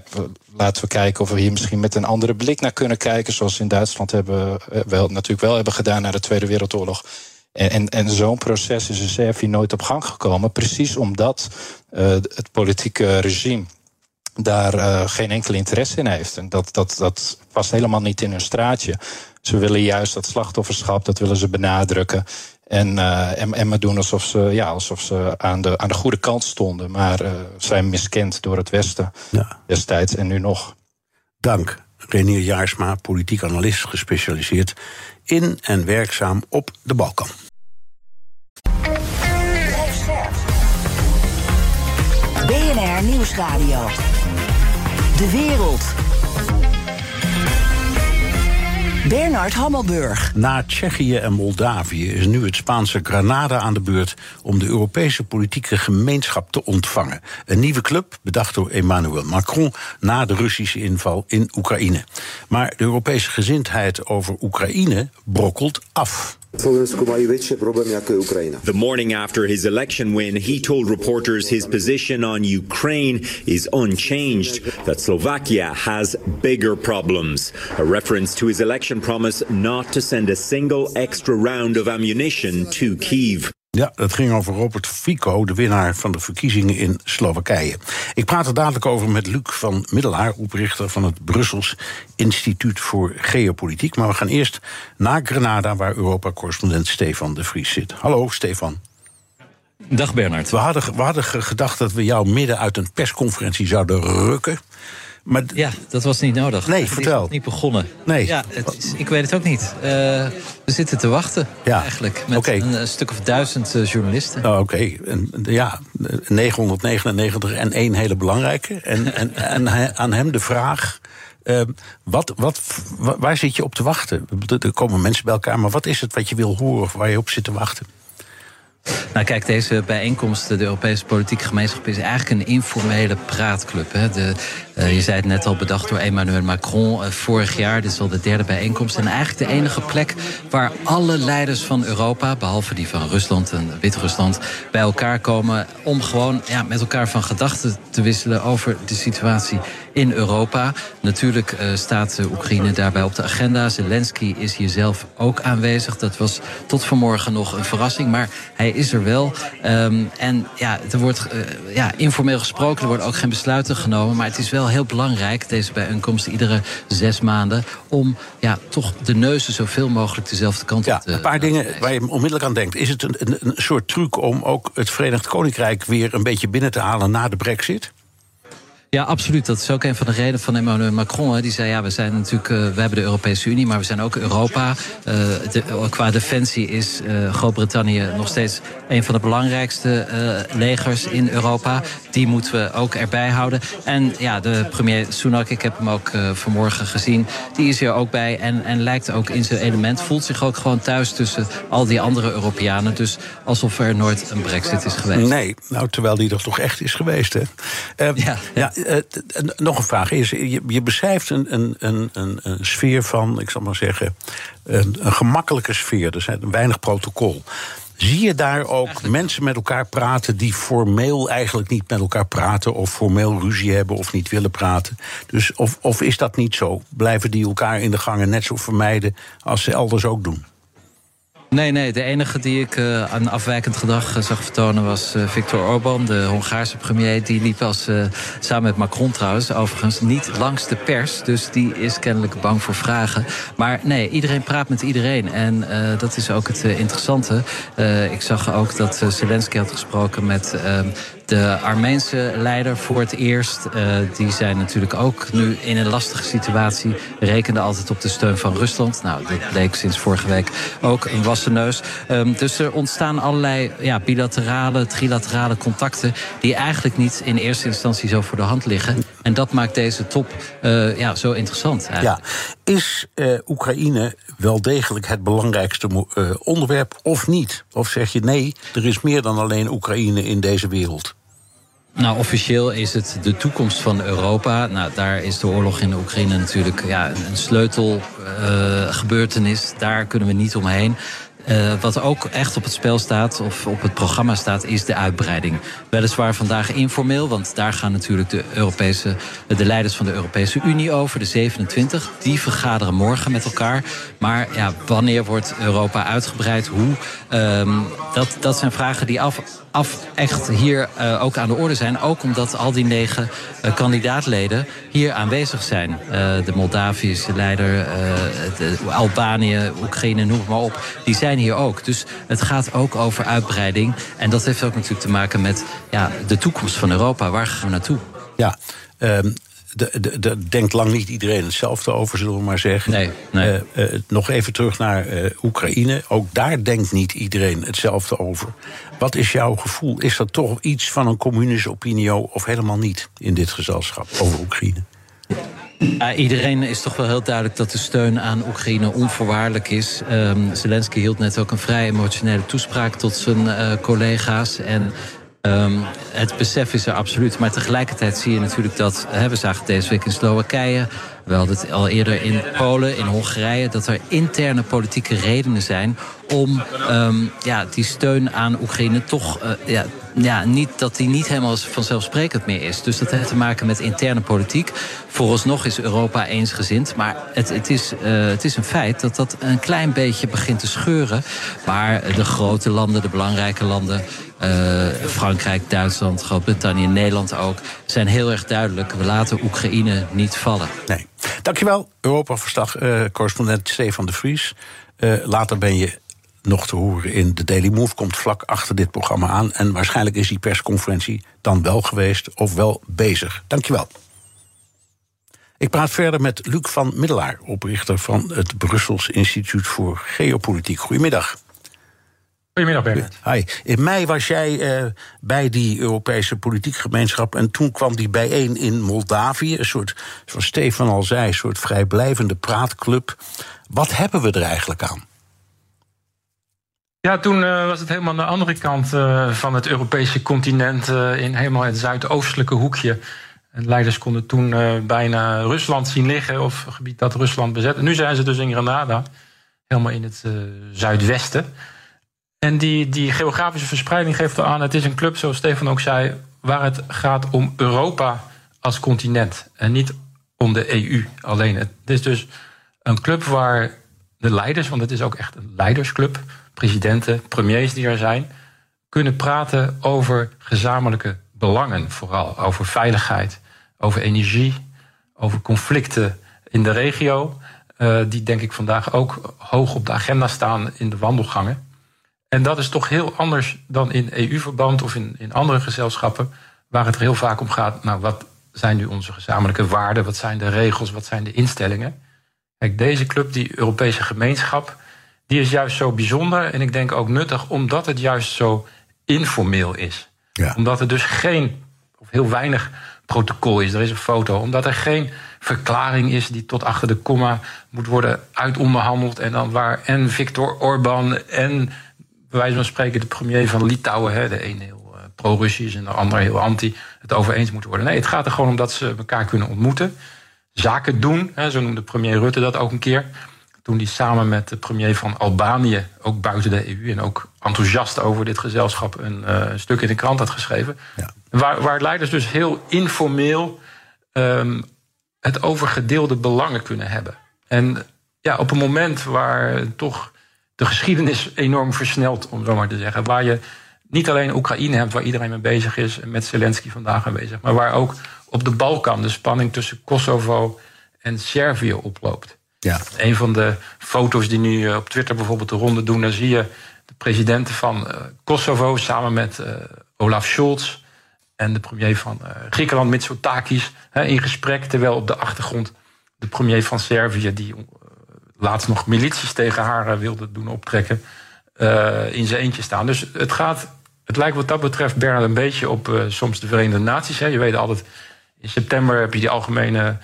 laten we kijken of we hier misschien met een andere blik naar kunnen kijken. Zoals in Duitsland hebben, wel, natuurlijk wel hebben gedaan na de Tweede Wereldoorlog. En, en, zo'n proces is in Servië nooit op gang gekomen. Precies omdat het politieke regime daar uh, geen enkel interesse in heeft. En dat, dat, dat past helemaal niet in hun straatje. Ze willen juist dat slachtofferschap, dat willen ze benadrukken. En, uh, en, en maar doen alsof ze, ja, alsof ze aan, de, aan de goede kant stonden. Maar uh, zijn miskend door het Westen ja. destijds en nu nog. Dank. Renier Jaarsma, politiek analist, gespecialiseerd in en werkzaam op de Balkan. BNR Nieuwsradio. De wereld. Bernard Hammelburg. Na Tsjechië en Moldavië is nu het Spaanse Granada aan de beurt om de Europese politieke gemeenschap te ontvangen. Een nieuwe club, bedacht door Emmanuel Macron na de Russische inval in Oekraïne. Maar de Europese gezindheid over Oekraïne brokkelt af. The morning after his election win, he told reporters his position on Ukraine is unchanged, that Slovakia has bigger problems. A reference to his election promise not to send a single extra round of ammunition to Kiev. Ja, dat ging over Robert Fico, de winnaar van de verkiezingen in Slowakije. Ik praat er dadelijk over met Luc van Middelaar, oprichter van het Brussels Instituut voor Geopolitiek. Maar we gaan eerst naar Grenada, waar Europa-correspondent Stefan de Vries zit. Hallo, Stefan. Dag Bernard. We hadden, we hadden gedacht dat we jou midden uit een persconferentie zouden rukken. Maar ja, dat was niet nodig. Nee, vertel. Het is niet begonnen. Nee. Ja, het is, ik weet het ook niet. Uh, we zitten te wachten, ja. eigenlijk. Met okay. een, een, stuk of duizend uh, journalisten. Oh, Oké, okay. ja, 999 en één hele belangrijke. En, en, en aan hem de vraag... Uh, wat, wat, waar zit je op te wachten? Er komen mensen bij elkaar, maar wat is het wat je wil horen of waar je op zit te wachten? Nou kijk, deze bijeenkomst, de Europese politieke gemeenschap, is eigenlijk een informele praatclub. Hè. De, uh, je zei het net al, bedacht door Emmanuel Macron uh, vorig jaar. Dit is al de derde bijeenkomst. En eigenlijk de enige plek waar alle leiders van Europa, behalve die van Rusland en Wit-Rusland, bij elkaar komen om gewoon ja, met elkaar van gedachten te wisselen over de situatie in Europa. Natuurlijk uh, staat Oekraïne daarbij op de agenda. Zelensky is hier zelf ook aanwezig. Dat was tot vanmorgen nog een verrassing, maar hij is er wel. Um, en ja, er wordt ja, informeel gesproken, er worden ook geen besluiten genomen. Maar het is wel heel belangrijk, deze bijeenkomst, iedere zes maanden, om ja, toch de neuzen zoveel mogelijk dezelfde kant ja, op te Een paar dingen waar je onmiddellijk aan denkt. Is het een, een, een soort truc om ook het Verenigd Koninkrijk weer een beetje binnen te halen na de brexit? Ja, absoluut. Dat is ook een van de redenen van Emmanuel Macron. Hè. Die zei, ja, we zijn natuurlijk, uh, we hebben de Europese Unie, maar we zijn ook Europa. Uh, de, qua defensie is uh, Groot-Brittannië nog steeds een van de belangrijkste legers in Europa. Die moeten we ook erbij houden. En ja, de premier Sunak, ik heb hem ook vanmorgen gezien, die is hier ook bij en, en lijkt ook in zijn element, voelt zich ook gewoon thuis tussen al die andere Europeanen. Dus alsof er nooit een brexit is geweest. Nee, nou, terwijl die er toch echt is geweest, hè? ja. ja nog een vraag is: je, je beschrijft een, een, een, een, sfeer van, ik zal maar zeggen, een, een gemakkelijke sfeer. Er zijn weinig protocol. Zie je daar ook eigenlijk... mensen met elkaar praten die formeel eigenlijk niet met elkaar praten, of formeel ruzie hebben of niet willen praten? Dus of, of is dat niet zo? Blijven die elkaar in de gangen net zo vermijden als ze elders ook doen? Nee, nee. De enige die ik uh, aan afwijkend gedrag uh, zag vertonen was uh, Viktor Orban, de Hongaarse premier. Die liep als, samen met Macron trouwens, overigens niet langs de pers. Dus die is kennelijk bang voor vragen. Maar nee, iedereen praat met iedereen. En dat is ook het interessante. ik zag ook dat Zelensky had gesproken met ehm, de Armeense leider voor het eerst. Uh, die zijn natuurlijk ook nu in een lastige situatie. Rekende altijd op de steun van Rusland. Nou, dat bleek sinds vorige week ook een wassen neus. Um, dus er ontstaan allerlei ja, bilaterale, trilaterale contacten... die eigenlijk niet in eerste instantie zo voor de hand liggen. En dat maakt deze top uh, ja, zo interessant. Eigenlijk. Ja. Is uh, Oekraïne wel degelijk het belangrijkste onderwerp of niet? Of zeg je nee, er is meer dan alleen Oekraïne in deze wereld? Nou, officieel is het de toekomst van Europa. Nou, daar is de oorlog in de Oekraïne natuurlijk ja, een sleutelgebeurtenis. Uh, daar kunnen we niet omheen. Uh, wat ook echt op het spel staat, of op het programma staat, is de uitbreiding. Weliswaar vandaag informeel, want daar gaan natuurlijk de, Europese, de leiders van de Europese Unie over, de 27. Die vergaderen morgen met elkaar. Maar ja, wanneer wordt Europa uitgebreid? Hoe? Um, dat, dat zijn vragen die af, af echt hier uh, ook aan de orde zijn. Ook omdat al die negen uh, kandidaatleden hier aanwezig zijn. Uh, de Moldavische leider, de Albanië, Oekraïne, noem maar op. Die zijn hier ook. Dus het gaat ook over uitbreiding. En dat heeft ook natuurlijk te maken met ja, de toekomst van Europa. Waar gaan we naartoe? Ja, um daar de, denkt lang niet iedereen hetzelfde over, zullen we maar zeggen. Nee, nee. Uh, uh, nog even terug naar uh, Oekraïne. Ook daar denkt niet iedereen hetzelfde over. Wat is jouw gevoel? Is dat toch iets van een communische opinie of helemaal niet in dit gezelschap over Oekraïne? Ja, iedereen is toch wel heel duidelijk dat de steun aan Oekraïne onvoorwaardelijk is. Um, Zelensky hield net ook een vrij emotionele toespraak tot zijn collega's. En Um, het besef is er absoluut. Maar tegelijkertijd zie je natuurlijk dat... We zagen deze week in Slowakije... we hadden het al eerder in Polen, in Hongarije... dat er interne politieke redenen zijn... om um, ja, die steun aan Oekraïne toch... Uh, ja, ja, niet, dat die niet helemaal vanzelfsprekend meer is. Dus dat heeft te maken met interne politiek. Vooralsnog is Europa eensgezind. Maar het, het, is, uh, het is een feit dat dat een klein beetje begint te scheuren. Maar de grote landen, de belangrijke landen... Uh, Frankrijk, Duitsland, Groot-Brittannië, Nederland ook... zijn heel erg duidelijk. We laten Oekraïne niet vallen. Nee. Dankjewel, Europa-verslag-correspondent uh, Stefan de Vries. Later ben je nog te horen in de Daily Move. Komt vlak achter dit programma aan. En waarschijnlijk is die persconferentie dan wel geweest of wel bezig. Dankjewel. Ik praat verder met Luc van Middelaar, oprichter van het Brussels Instituut voor Geopolitiek. Goedemiddag. Goedemiddag, Bernard. Hi. In mei was jij uh, bij die Europese politieke gemeenschap. En toen kwam die bijeen in Moldavië. Een soort, zoals Stefan al zei, een soort vrijblijvende praatclub. Wat hebben we er eigenlijk aan? Ja, toen uh, was het helemaal aan de andere kant uh, van het Europese continent, uh, in helemaal het zuidoostelijke hoekje. En leiders konden toen bijna Rusland zien liggen, of een gebied dat Rusland bezet. En nu zijn ze dus in Granada, helemaal in het zuidwesten. En die, die geografische verspreiding geeft aan, het is een club, zoals Stefan ook zei, waar het gaat om Europa als continent. En niet om de EU alleen. Het is dus een club waar de leiders, want het is ook echt een leidersclub, presidenten, premiers die er zijn, kunnen praten over gezamenlijke belangen, vooral over veiligheid, over energie, over conflicten in de regio, uh, die denk ik vandaag ook hoog op de agenda staan in de wandelgangen. En dat is toch heel anders dan in EU-verband of in, in andere gezelschappen, waar het heel vaak om gaat. Nou, wat zijn nu onze gezamenlijke waarden? Wat zijn de regels? Wat zijn de instellingen? Kijk, deze club, die Europese gemeenschap, die is juist zo bijzonder en ik denk ook nuttig omdat het juist zo informeel is. Ja. Omdat er dus geen, of heel weinig protocol is. Er is een foto. Omdat er geen verklaring is die tot achter de komma moet worden uitonderhandeld. En dan waar en Viktor Orban en bij wijze van spreken de premier van Litouwen, hè, de een heel uh, pro-Russisch en de ander heel anti, het over eens moeten worden. Nee, het gaat er gewoon om dat ze elkaar kunnen ontmoeten. Zaken doen, hè, zo noemde premier Rutte dat ook een keer. Toen hij samen met de premier van Albanië, ook buiten de EU en ook enthousiast over dit gezelschap, een uh, stuk in de krant had geschreven. Ja. Waar, waar leiders dus heel informeel um, het over gedeelde belangen kunnen hebben. En ja, op een moment waar toch de geschiedenis enorm versnelt, om zo maar te zeggen. Waar je niet alleen Oekraïne hebt, waar iedereen mee bezig is, en met Zelensky vandaag mee bezig, maar waar ook op de Balkan de spanning tussen Kosovo en Servië oploopt. Ja. Een van de foto's die nu eh, op Twitter bijvoorbeeld de ronde doen, daar zie je de presidenten van uh, Kosovo samen met uh, Olaf Scholz en de premier van Griekenland, Mitsotakis, in gesprek, terwijl op de achtergrond de premier van Servië, die laatst nog milities tegen haar eh, wilde doen optrekken, in zijn eentje staan. Dus het gaat, het lijkt wat dat betreft, Bernard, een beetje op soms de Verenigde Naties. Je weet altijd, in september heb je die algemene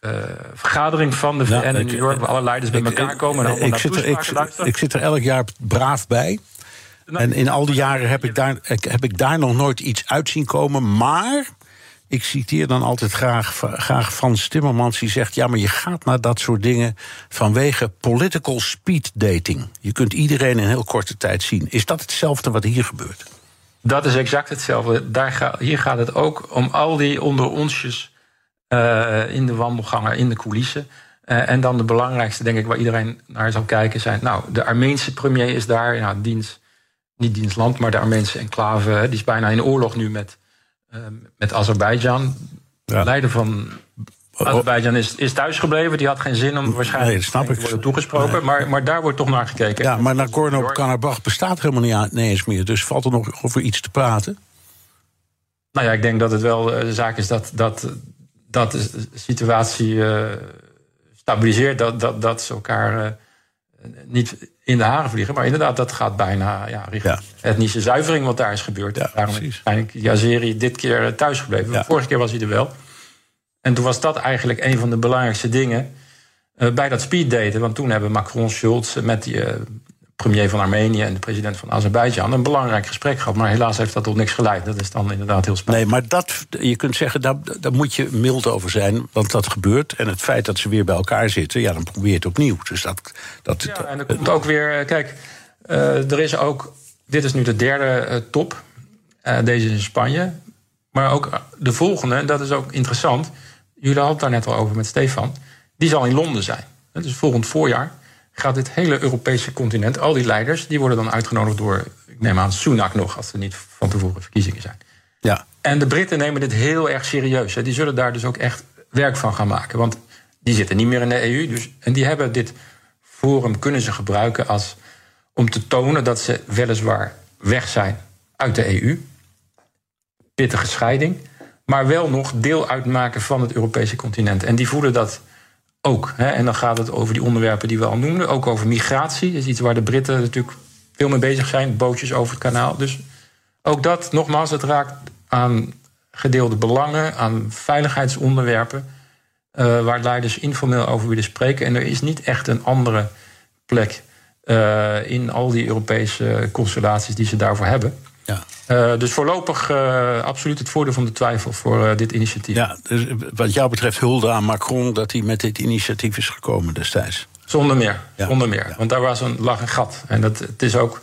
uh, vergadering van de VN ja, in New York, waar alle leiders bij elkaar komen. En ik, zit er, ik, ik zit er elk jaar braaf bij. En in al die jaren heb ik, daar, heb ik daar nog nooit iets uit zien komen. Maar ik citeer dan altijd graag, graag Frans Timmermans, die zegt: Ja, maar je gaat naar dat soort dingen vanwege political speed dating. Je kunt iedereen in heel korte tijd zien. Is dat hetzelfde wat hier gebeurt? Dat is exact hetzelfde. Daar ga, hier gaat het ook om al die onder onsjes uh, in de wandelgangen, in de coulissen. Uh, en dan de belangrijkste, denk ik, waar iedereen naar zal kijken, zijn. Nou, de Armeense premier is daar, nou, dienst, niet dienstland, maar de Armeense enclave, die is bijna in oorlog nu met Ehm, met Azerbeidzjan. Ja. Leider van Azerbeidzjan is, is thuisgebleven. Die had geen zin om waarschijnlijk nee, snap te worden toegesproken. Maar, maar daar wordt toch naar gekeken. Ja, maar Nagorno-Karabakh bestaat helemaal niet, aan, nee eens meer. Dus valt er nog over iets te praten? Nou ja, ik denk dat het wel eh, de zaak is dat, dat, dat de situatie uh, stabiliseert. Dat, dat, dat ze elkaar... Uh, niet in de haren vliegen. Maar inderdaad, dat gaat bijna ja, richting ja. etnische zuivering wat daar is gebeurd. Ja, Daarom is eigenlijk Jazeri dit keer thuis gebleven. Ja. Vorige keer was hij er wel. En toen was dat eigenlijk een van de belangrijkste dingen uh, bij dat speeddaten. Want toen hebben Macron, Schulz met die uh, premier van Armenië en de president van Azerbeidzjan een belangrijk gesprek gehad. Maar helaas heeft dat tot niks geleid. Dat is dan inderdaad heel spannend. Nee, maar dat, je kunt zeggen, daar, daar moet je mild over zijn, want dat gebeurt. En het feit dat ze weer bij elkaar zitten, ja, dan probeer je het opnieuw. Dus dat, dat, ja, en er komt ook weer, kijk, uh, er is ook, dit is nu de derde uh, top, uh, deze is in Spanje. Maar ook de volgende, en dat is ook interessant. Jullie hadden het daar net al over met Stefan. Die zal in Londen zijn. Dus volgend voorjaar gaat dit hele Europese continent, al die leiders, die worden dan uitgenodigd door, ik neem aan, Sunak nog, als er niet van tevoren verkiezingen zijn. Ja. En de Britten nemen dit heel erg serieus. Hè. Die zullen daar dus ook echt werk van gaan maken. Want die zitten niet meer in de EU. Dus, en die hebben dit forum kunnen ze gebruiken als, om te tonen dat ze weliswaar weg zijn uit de EU. Pittige scheiding. Maar wel nog deel uitmaken van het Europese continent. En die voelen dat ook. Hè, en dan gaat het over die onderwerpen die we al noemden. Ook over migratie. Dat is iets waar de Britten natuurlijk veel mee bezig zijn. Bootjes over het kanaal. Dus ook dat, nogmaals, het raakt aan gedeelde belangen, aan veiligheidsonderwerpen. Uh, waar leiders informeel over willen spreken. En er is niet echt een andere plek Uh, in al die Europese constellaties die ze daarvoor hebben. Ja. Uh, dus voorlopig uh, absoluut het voordeel van de twijfel voor dit initiatief. Ja, dus wat jou betreft hulde aan Macron dat hij met dit initiatief is gekomen destijds. Zonder meer, ja. zonder meer. Ja. Want daar was een, lag een gat. En dat, het is ook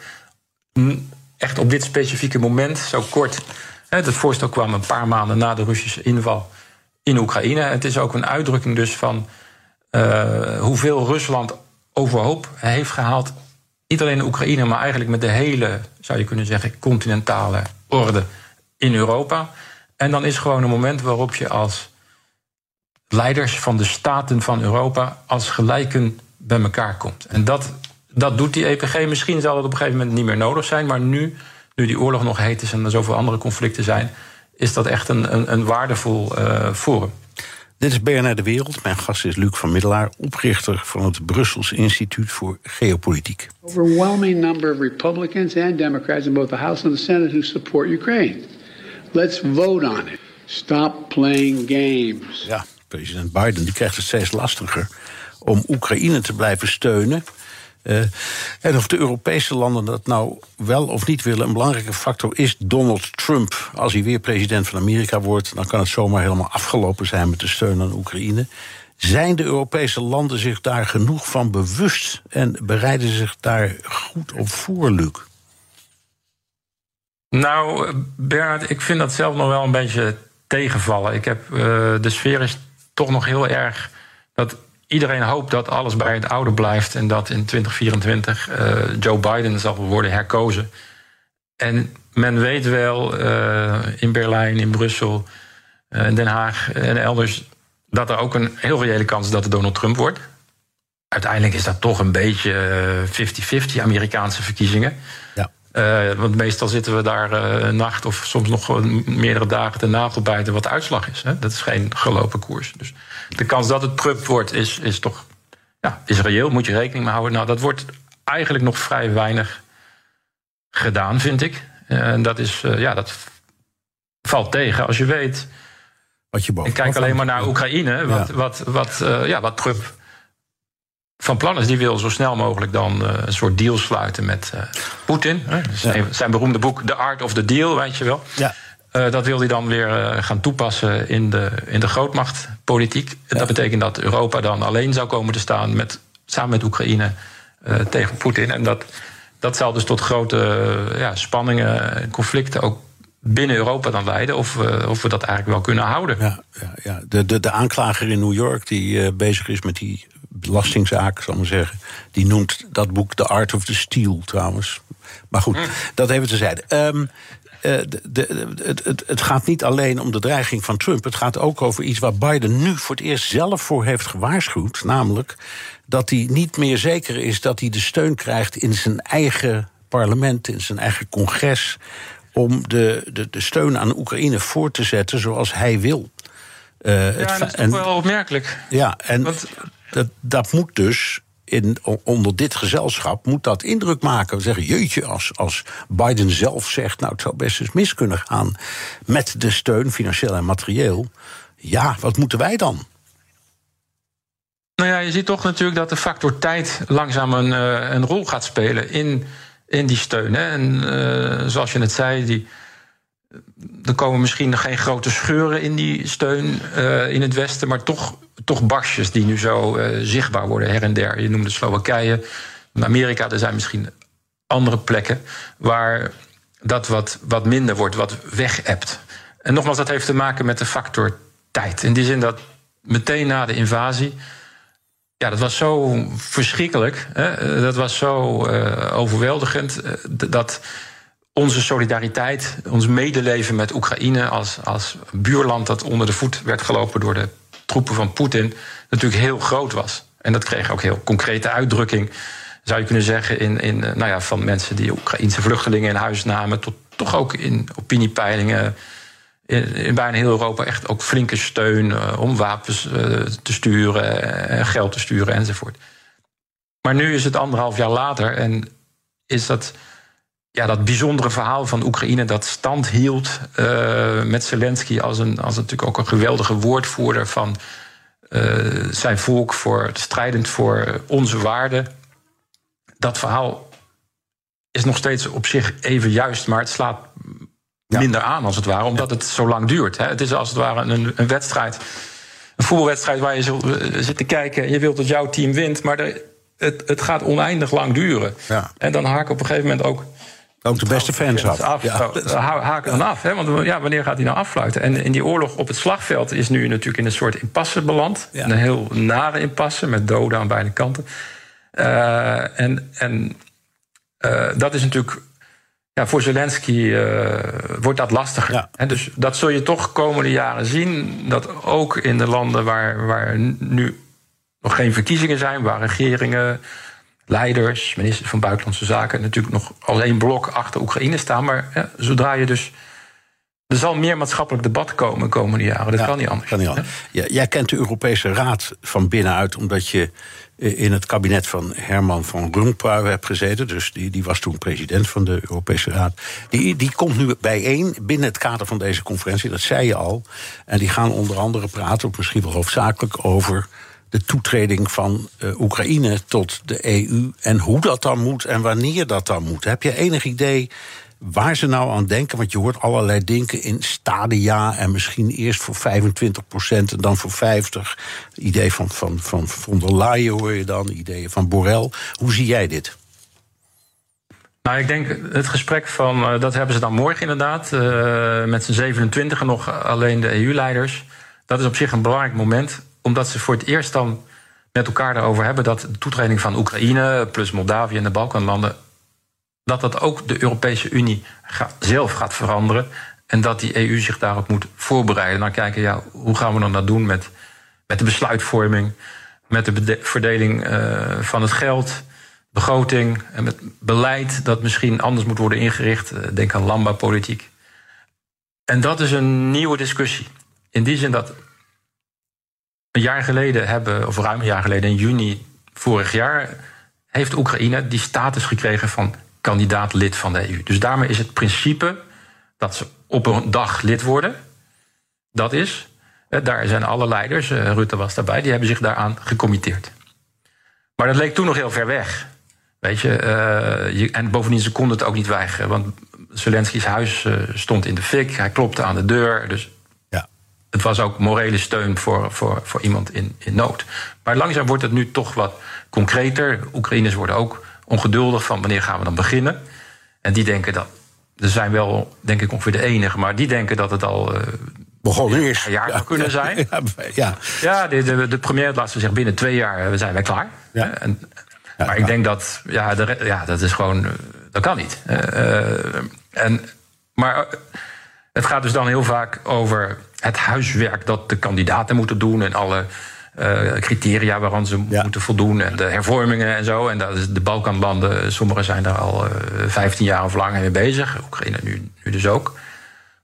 echt op dit specifieke moment, zo kort. Hè, het voorstel kwam een paar maanden na de Russische inval in Oekraïne. Het is ook een uitdrukking dus van hoeveel Rusland overhoop heeft gehaald. Niet alleen Oekraïne, maar eigenlijk met de hele, zou je kunnen zeggen, continentale orde in Europa. En dan is gewoon een moment waarop je als leiders van de staten van Europa als gelijken bij elkaar komt. En dat, dat doet die EPG. Misschien zal het op een gegeven moment niet meer nodig zijn, maar nu, nu die oorlog nog heet is en er zoveel andere conflicten zijn, is dat echt een, een, een waardevol uh, forum. Dit is BNR De Wereld. Mijn gast is Luc van Middelaar, oprichter van het Brussels Instituut voor Geopolitiek. Overwhelming number of Republicans and Democrats in both the House and the Senate who support Ukraine. Let's vote on it. Stop playing games. Ja, president Biden die krijgt het steeds lastiger om Oekraïne te blijven steunen. Uh, en of de Europese landen dat nou wel of niet willen, een belangrijke factor is Donald Trump. Als hij weer president van Amerika wordt, dan kan het zomaar helemaal afgelopen zijn met de steun aan Oekraïne. Zijn de Europese landen zich daar genoeg van bewust en bereiden zich daar goed op voor, Luc? Nou, Bernard, ik vind dat zelf nog wel een beetje tegenvallen. Ik heb, uh, de sfeer is toch nog heel erg dat iedereen hoopt dat alles bij het oude blijft en dat in 2024 uh, eh, Joe Biden zal worden herkozen. En men weet wel uh, in Berlijn, in Brussel, uh, in Den Haag en elders dat er ook een heel reële kans is dat het Donald Trump wordt. Uiteindelijk is dat toch een beetje 50-50 Amerikaanse verkiezingen. Ja. Uh, want meestal zitten we daar uh, een nacht of soms nog meerdere dagen de nagel bijten wat de uitslag is. Hè? Dat is geen gelopen koers. Dus de kans dat het Trump wordt is, is toch ja, is reëel, moet je rekening mee houden. Nou, dat wordt eigenlijk nog vrij weinig gedaan, vind ik. En dat, is, ja, dat valt tegen als je weet. Wat je ik kijk alleen maar naar Oekraïne, wat, ja. wat, wat, ja, wat Trump van plan is. Die wil zo snel mogelijk dan uh, een soort deal sluiten met uh, Poetin. Ja. Zijn beroemde boek The Art of the Deal, weet je wel. Ja. Uh, dat wil hij dan weer gaan toepassen in de, in de grootmachtpolitiek. Ja. Dat betekent dat Europa dan alleen zou komen te staan met, samen met Oekraïne tegen Poetin. En dat, dat zal dus tot grote ja, spanningen en conflicten ook binnen Europa dan leiden. Of, of we dat eigenlijk wel kunnen houden. Ja, ja, ja. De, de, de aanklager in New York die bezig is met die belastingzaak, zal ik maar zeggen. Die noemt dat boek The Art of the Steel trouwens. Maar goed, mm. dat even tezijde. Um, uh, de, de, het, het, het, gaat niet alleen om de dreiging van Trump. Het gaat ook over iets waar Biden nu voor het eerst zelf voor heeft gewaarschuwd. Namelijk dat hij niet meer zeker is dat hij de steun krijgt in zijn eigen parlement, in zijn eigen congres. Om de, de, de steun aan Oekraïne voor te zetten zoals hij wil. Uh, ja, het, dat is en, wel opmerkelijk. Ja, en Want dat, dat moet dus in, onder dit gezelschap moet dat indruk maken. We zeggen, jeetje, als, als Biden zelf zegt... nou, het zou best eens mis kunnen gaan met de steun, financieel en materieel... ja, wat moeten wij dan? Nou ja, je ziet toch natuurlijk dat de factor tijd langzaam een, uh, een rol gaat spelen in, in die steun. Hè. En uh, zoals je net zei, die, er komen misschien geen grote scheuren in die steun uh, in het Westen, maar toch toch barsjes die nu zo uh, zichtbaar worden her en der. Je noemde Slowakije, Amerika, er zijn misschien andere plekken waar dat wat, wat minder wordt, wat weg-ebt. En nogmaals, dat heeft te maken met de factor tijd. In die zin dat meteen na de invasie. Ja, dat was zo verschrikkelijk. Hè? Dat was zo uh, overweldigend. Uh, dat onze solidariteit, ons medeleven met Oekraïne als, als buurland dat onder de voet werd gelopen door de troepen van Poetin natuurlijk heel groot was. En dat kreeg ook heel concrete uitdrukking, zou je kunnen zeggen, in, in, eh, nou ja, van mensen die Oekraïnse vluchtelingen in huis namen, tot toch ook in opiniepeilingen. In, bijna heel Europa echt ook flinke steun uh, om wapens uh, te sturen, en geld te sturen enzovoort. Maar nu is het anderhalf jaar later en is dat ja, dat bijzondere verhaal van Oekraïne dat stand hield met Zelensky als, een, als natuurlijk ook een geweldige woordvoerder van zijn volk, voor, strijdend voor onze waarden. dat verhaal is nog steeds op zich even juist, maar het slaat minder aan als het ware, omdat het zo lang duurt. Hè. Het is als het ware een, een wedstrijd, een voetbalwedstrijd waar je eh, zit te kijken en je wilt dat jouw team wint, maar er, het, het gaat oneindig lang duren. Ja. En dan haken op een gegeven moment ook Ook de beste fans af. af. Ja. Zo, ha- haken dan af. Hè? Want ja, wanneer gaat hij nou affluiten? En in die oorlog op het slagveld is nu natuurlijk in een soort impasse beland. Een heel nare impasse met doden aan beide kanten. Eh, en en eh, dat is natuurlijk. Ja, voor Zelensky eh, wordt dat lastiger. Dus dat zul je toch komende jaren zien. Dat ook in de landen waar, waar nu nog geen verkiezingen zijn, waar regeringen, leiders, ministers van Buitenlandse Zaken natuurlijk nog als één blok achter Oekraïne staan. Maar ja, zodra je dus. Er zal meer maatschappelijk debat komen de komende jaren. Dat kan niet anders. Kan niet anders. Ja, jij kent de Europese Raad van binnenuit, omdat je in het kabinet van Herman van Rompuy hebt gezeten. Dus die, die was toen president van de Europese Raad. Die, die komt nu bijeen binnen het kader van deze conferentie, dat zei je al. En die gaan onder andere praten, of misschien wel hoofdzakelijk, over de toetreding van eh, Oekraïne tot de EU. En hoe dat dan moet en wanneer dat dan moet. Heb je enig idee waar ze nou aan denken? Want je hoort allerlei denken in stadia en misschien eerst voor 25% en dan voor 50. Idee van, van, van von der Leyen hoor je dan, ideeën van Borrell. Hoe zie jij dit? Nou, ik denk het gesprek van, eh, dat hebben ze dan morgen inderdaad, eh, met z'n 27 en nog alleen de EU-leiders. Dat is op zich een belangrijk moment, omdat ze voor het eerst dan met elkaar erover hebben dat de toetreding van Oekraïne, plus Moldavië en de Balkanlanden, dat dat ook de Europese Unie zelf gaat veranderen. En dat die EU zich daarop moet voorbereiden. Dan kijken, ja, hoe gaan we dan dat doen met, met de besluitvorming, met de verdeling eh, van het geld, begroting en met beleid dat misschien anders moet worden ingericht. Eh, Denk aan landbouwpolitiek. En dat is een nieuwe discussie. In die zin dat een jaar geleden hebben, of ruim een jaar geleden, in juni vorig jaar, heeft Oekraïne die status gekregen van kandidaat lid van de EU. Dus daarmee is het principe dat ze op een dag lid worden. Dat is, eh, daar zijn alle leiders, eh, Rutte was daarbij, die hebben zich daaraan gecommitteerd. Maar dat leek toen nog heel ver weg. Weet je, eh, je en bovendien, ze konden het ook niet weigeren. Want Zelensky's huis stond in de fik, hij klopte aan de deur. Dus het was ook morele steun voor, voor, voor iemand in, in nood. Maar langzaam wordt het nu toch wat concreter. Oekraïners worden ook ongeduldig van wanneer gaan we dan beginnen. En die denken dat. Er zijn wel, denk ik, ongeveer de enige, maar die denken dat het al. eh, Begonnen is. Een jaar zou kunnen zijn. Ja, ja. Ja, de, de, de premier laat ze zeggen binnen twee jaar eh, zijn wij klaar. En, maar ik denk dat, ja, de, ja, dat is gewoon, eh, dat kan niet. Eh, eh, en, maar eh, het gaat dus dan heel vaak over het huiswerk dat de kandidaten moeten doen en alle eh, criteria waaraan ze moeten voldoen en de hervormingen en zo. En dat is de Balkanlanden, sommigen zijn daar al eh 15 jaar of langer mee bezig. Oekraïne nu, nu dus ook.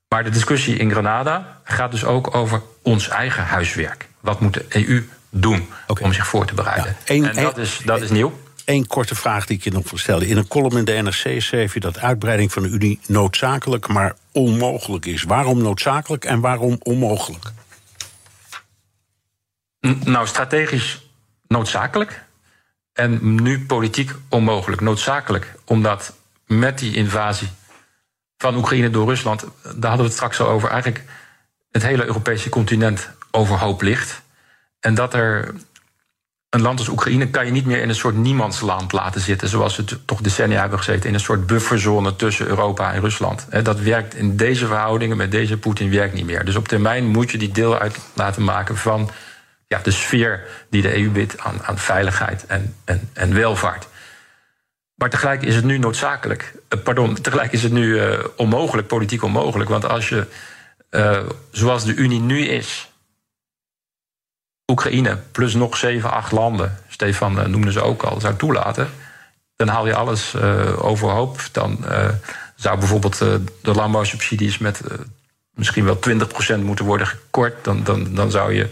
Maar de discussie in Granada gaat dus ook over ons eigen huiswerk. Wat moet de EU doen om zich voor te bereiden? En dat is, dat is nieuw. Eén korte vraag die ik je nog wil stellen. In een column in de NRC schreef je dat uitbreiding van de Unie noodzakelijk, maar onmogelijk is. Waarom noodzakelijk en waarom onmogelijk? Nou, strategisch noodzakelijk. En nu politiek onmogelijk. Noodzakelijk, omdat met die invasie van Oekraïne door Rusland, daar hadden we het straks al over, eigenlijk het hele Europese continent overhoop ligt. En dat er een land als Oekraïne kan je niet meer in een soort niemandsland laten zitten, zoals we toch decennia hebben gezeten, in een soort bufferzone tussen Europa en Rusland. Dat werkt in deze verhoudingen met deze Poetin werkt niet meer. Dus op termijn moet je die deel uit laten maken van ja, de sfeer die de EU biedt aan, aan veiligheid en, en, en welvaart. Maar tegelijk is het nu noodzakelijk. eh, pardon, tegelijk is het nu eh, onmogelijk, politiek onmogelijk. Want als je, eh, zoals de Unie nu is, Oekraïne plus nog zeven, acht landen, Stefan noemde ze ook al, zou toelaten, dan haal je alles overhoop. Dan zou bijvoorbeeld de landbouwsubsidies met misschien wel 20% moeten worden gekort. Dan, dan, dan zou je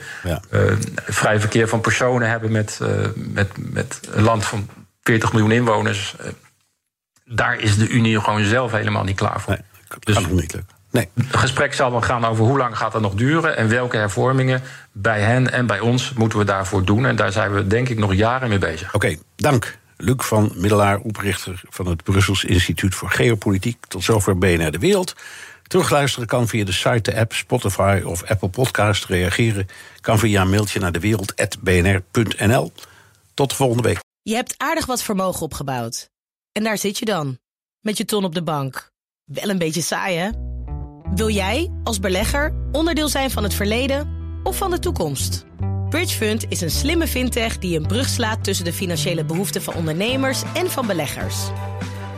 eh, vrij verkeer van personen hebben met, eh, met, met een land van 40 miljoen inwoners. Eh, daar is de Unie gewoon zelf helemaal niet klaar voor. dus kan niet lukken. Nee. Het gesprek zal dan gaan over hoe lang gaat dat nog duren en welke hervormingen bij hen en bij ons moeten we daarvoor doen. En daar zijn we denk ik nog jaren mee bezig. Oké, dank Luc van Middelaar, oprichter van het Brussels Instituut voor Geopolitiek. Tot zover BNR De Wereld. Terugluisteren kan via de site, de app, Spotify of Apple Podcast. Reageren kan via een mailtje naar dewereld.bnr.nl. Tot de volgende week. Je hebt aardig wat vermogen opgebouwd. En daar zit je dan, met je ton op de bank. Wel een beetje saai, hè? Wil jij, als belegger, onderdeel zijn van het verleden of van de toekomst? Bridgefund is een slimme fintech die een brug slaat tussen de financiële behoeften van ondernemers en van beleggers.